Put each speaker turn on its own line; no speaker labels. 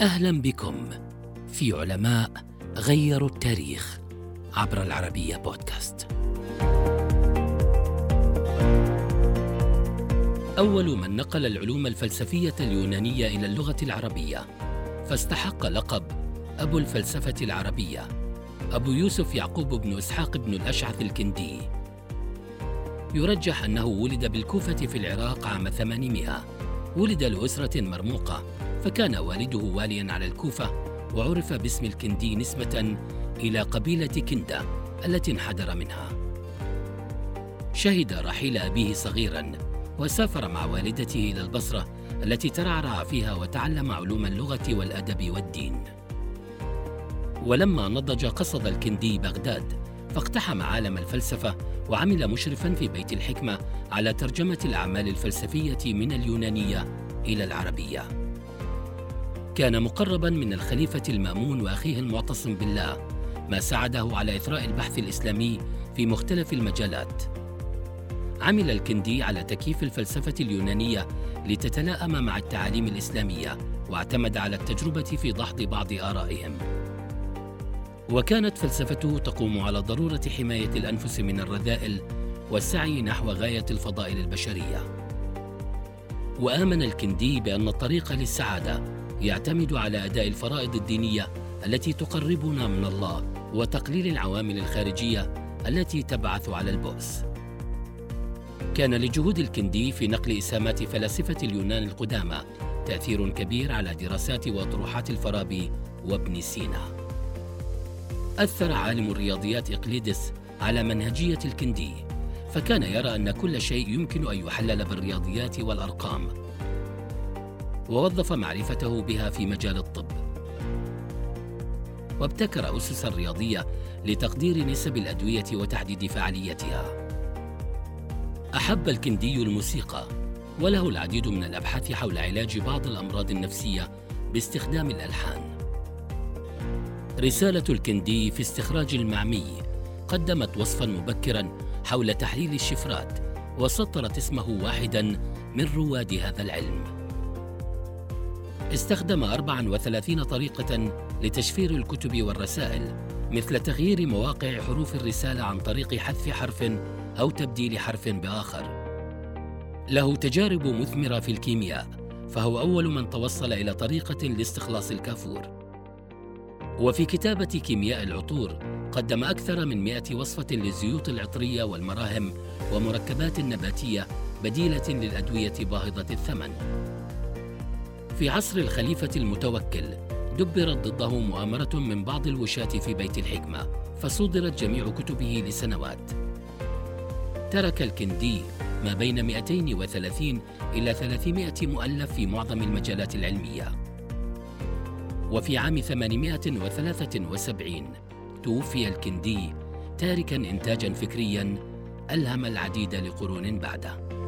أهلا بكم في علماء غيروا التاريخ عبر العربية بودكاست. أول من نقل العلوم الفلسفية اليونانية إلى اللغة العربية فاستحق لقب أبو الفلسفة العربية أبو يوسف يعقوب بن إسحاق بن الأشعث الكندي. يرجح أنه ولد بالكوفة في العراق عام 800 ولد لأسرة مرموقة فكان والده واليا على الكوفة وعرف باسم الكندي نسبة إلى قبيلة كندة التي انحدر منها. شهد رحيل أبيه صغيرا وسافر مع والدته إلى البصرة التي ترعرع فيها وتعلم علوم اللغة والأدب والدين. ولما نضج قصد الكندي بغداد فاقتحم عالم الفلسفة وعمل مشرفا في بيت الحكمة على ترجمة الأعمال الفلسفية من اليونانية إلى العربية. كان مقربا من الخليفة المأمون وأخيه المعتصم بالله ما ساعده على إثراء البحث الإسلامي في مختلف المجالات. عمل الكندي على تكييف الفلسفة اليونانية لتتلائم مع التعاليم الإسلامية واعتمد على التجربة في دحض بعض آرائهم. وكانت فلسفته تقوم على ضرورة حماية الأنفس من الرذائل والسعي نحو غاية الفضائل البشرية. وآمن الكندي بأن الطريق للسعادة يعتمد على أداء الفرائض الدينية التي تقربنا من الله وتقليل العوامل الخارجية التي تبعث على البؤس. كان لجهود الكندي في نقل اسهامات فلاسفة اليونان القدامى تأثير كبير على دراسات واطروحات الفارابي وابن سينا. أثر عالم الرياضيات إقليدس على منهجية الكندي فكان يرى أن كل شيء يمكن أن يحلل بالرياضيات والأرقام. ووظف معرفته بها في مجال الطب. وابتكر أسسا رياضية لتقدير نسب الأدوية وتحديد فعاليتها. أحب الكندي الموسيقى وله العديد من الأبحاث حول علاج بعض الأمراض النفسية باستخدام الألحان. رسالة الكندي في استخراج المعمي قدمت وصفا مبكرا حول تحليل الشفرات وسطرت اسمه واحدا من رواد هذا العلم. استخدم 34 طريقة لتشفير الكتب والرسائل مثل تغيير مواقع حروف الرسالة عن طريق حذف حرف أو تبديل حرف بآخر. له تجارب مثمرة في الكيمياء، فهو أول من توصل إلى طريقة لاستخلاص الكافور. وفي كتابة كيمياء العطور قدم أكثر من 100 وصفة للزيوت العطرية والمراهم ومركبات نباتية بديلة للأدوية باهظة الثمن. في عصر الخليفة المتوكل دبرت ضده مؤامرة من بعض الوشاة في بيت الحكمة فصدرت جميع كتبه لسنوات. ترك الكندي ما بين 230 إلى 300 مؤلف في معظم المجالات العلمية. وفي عام 873 توفي الكندي تاركا إنتاجا فكريا ألهم العديد لقرون بعده.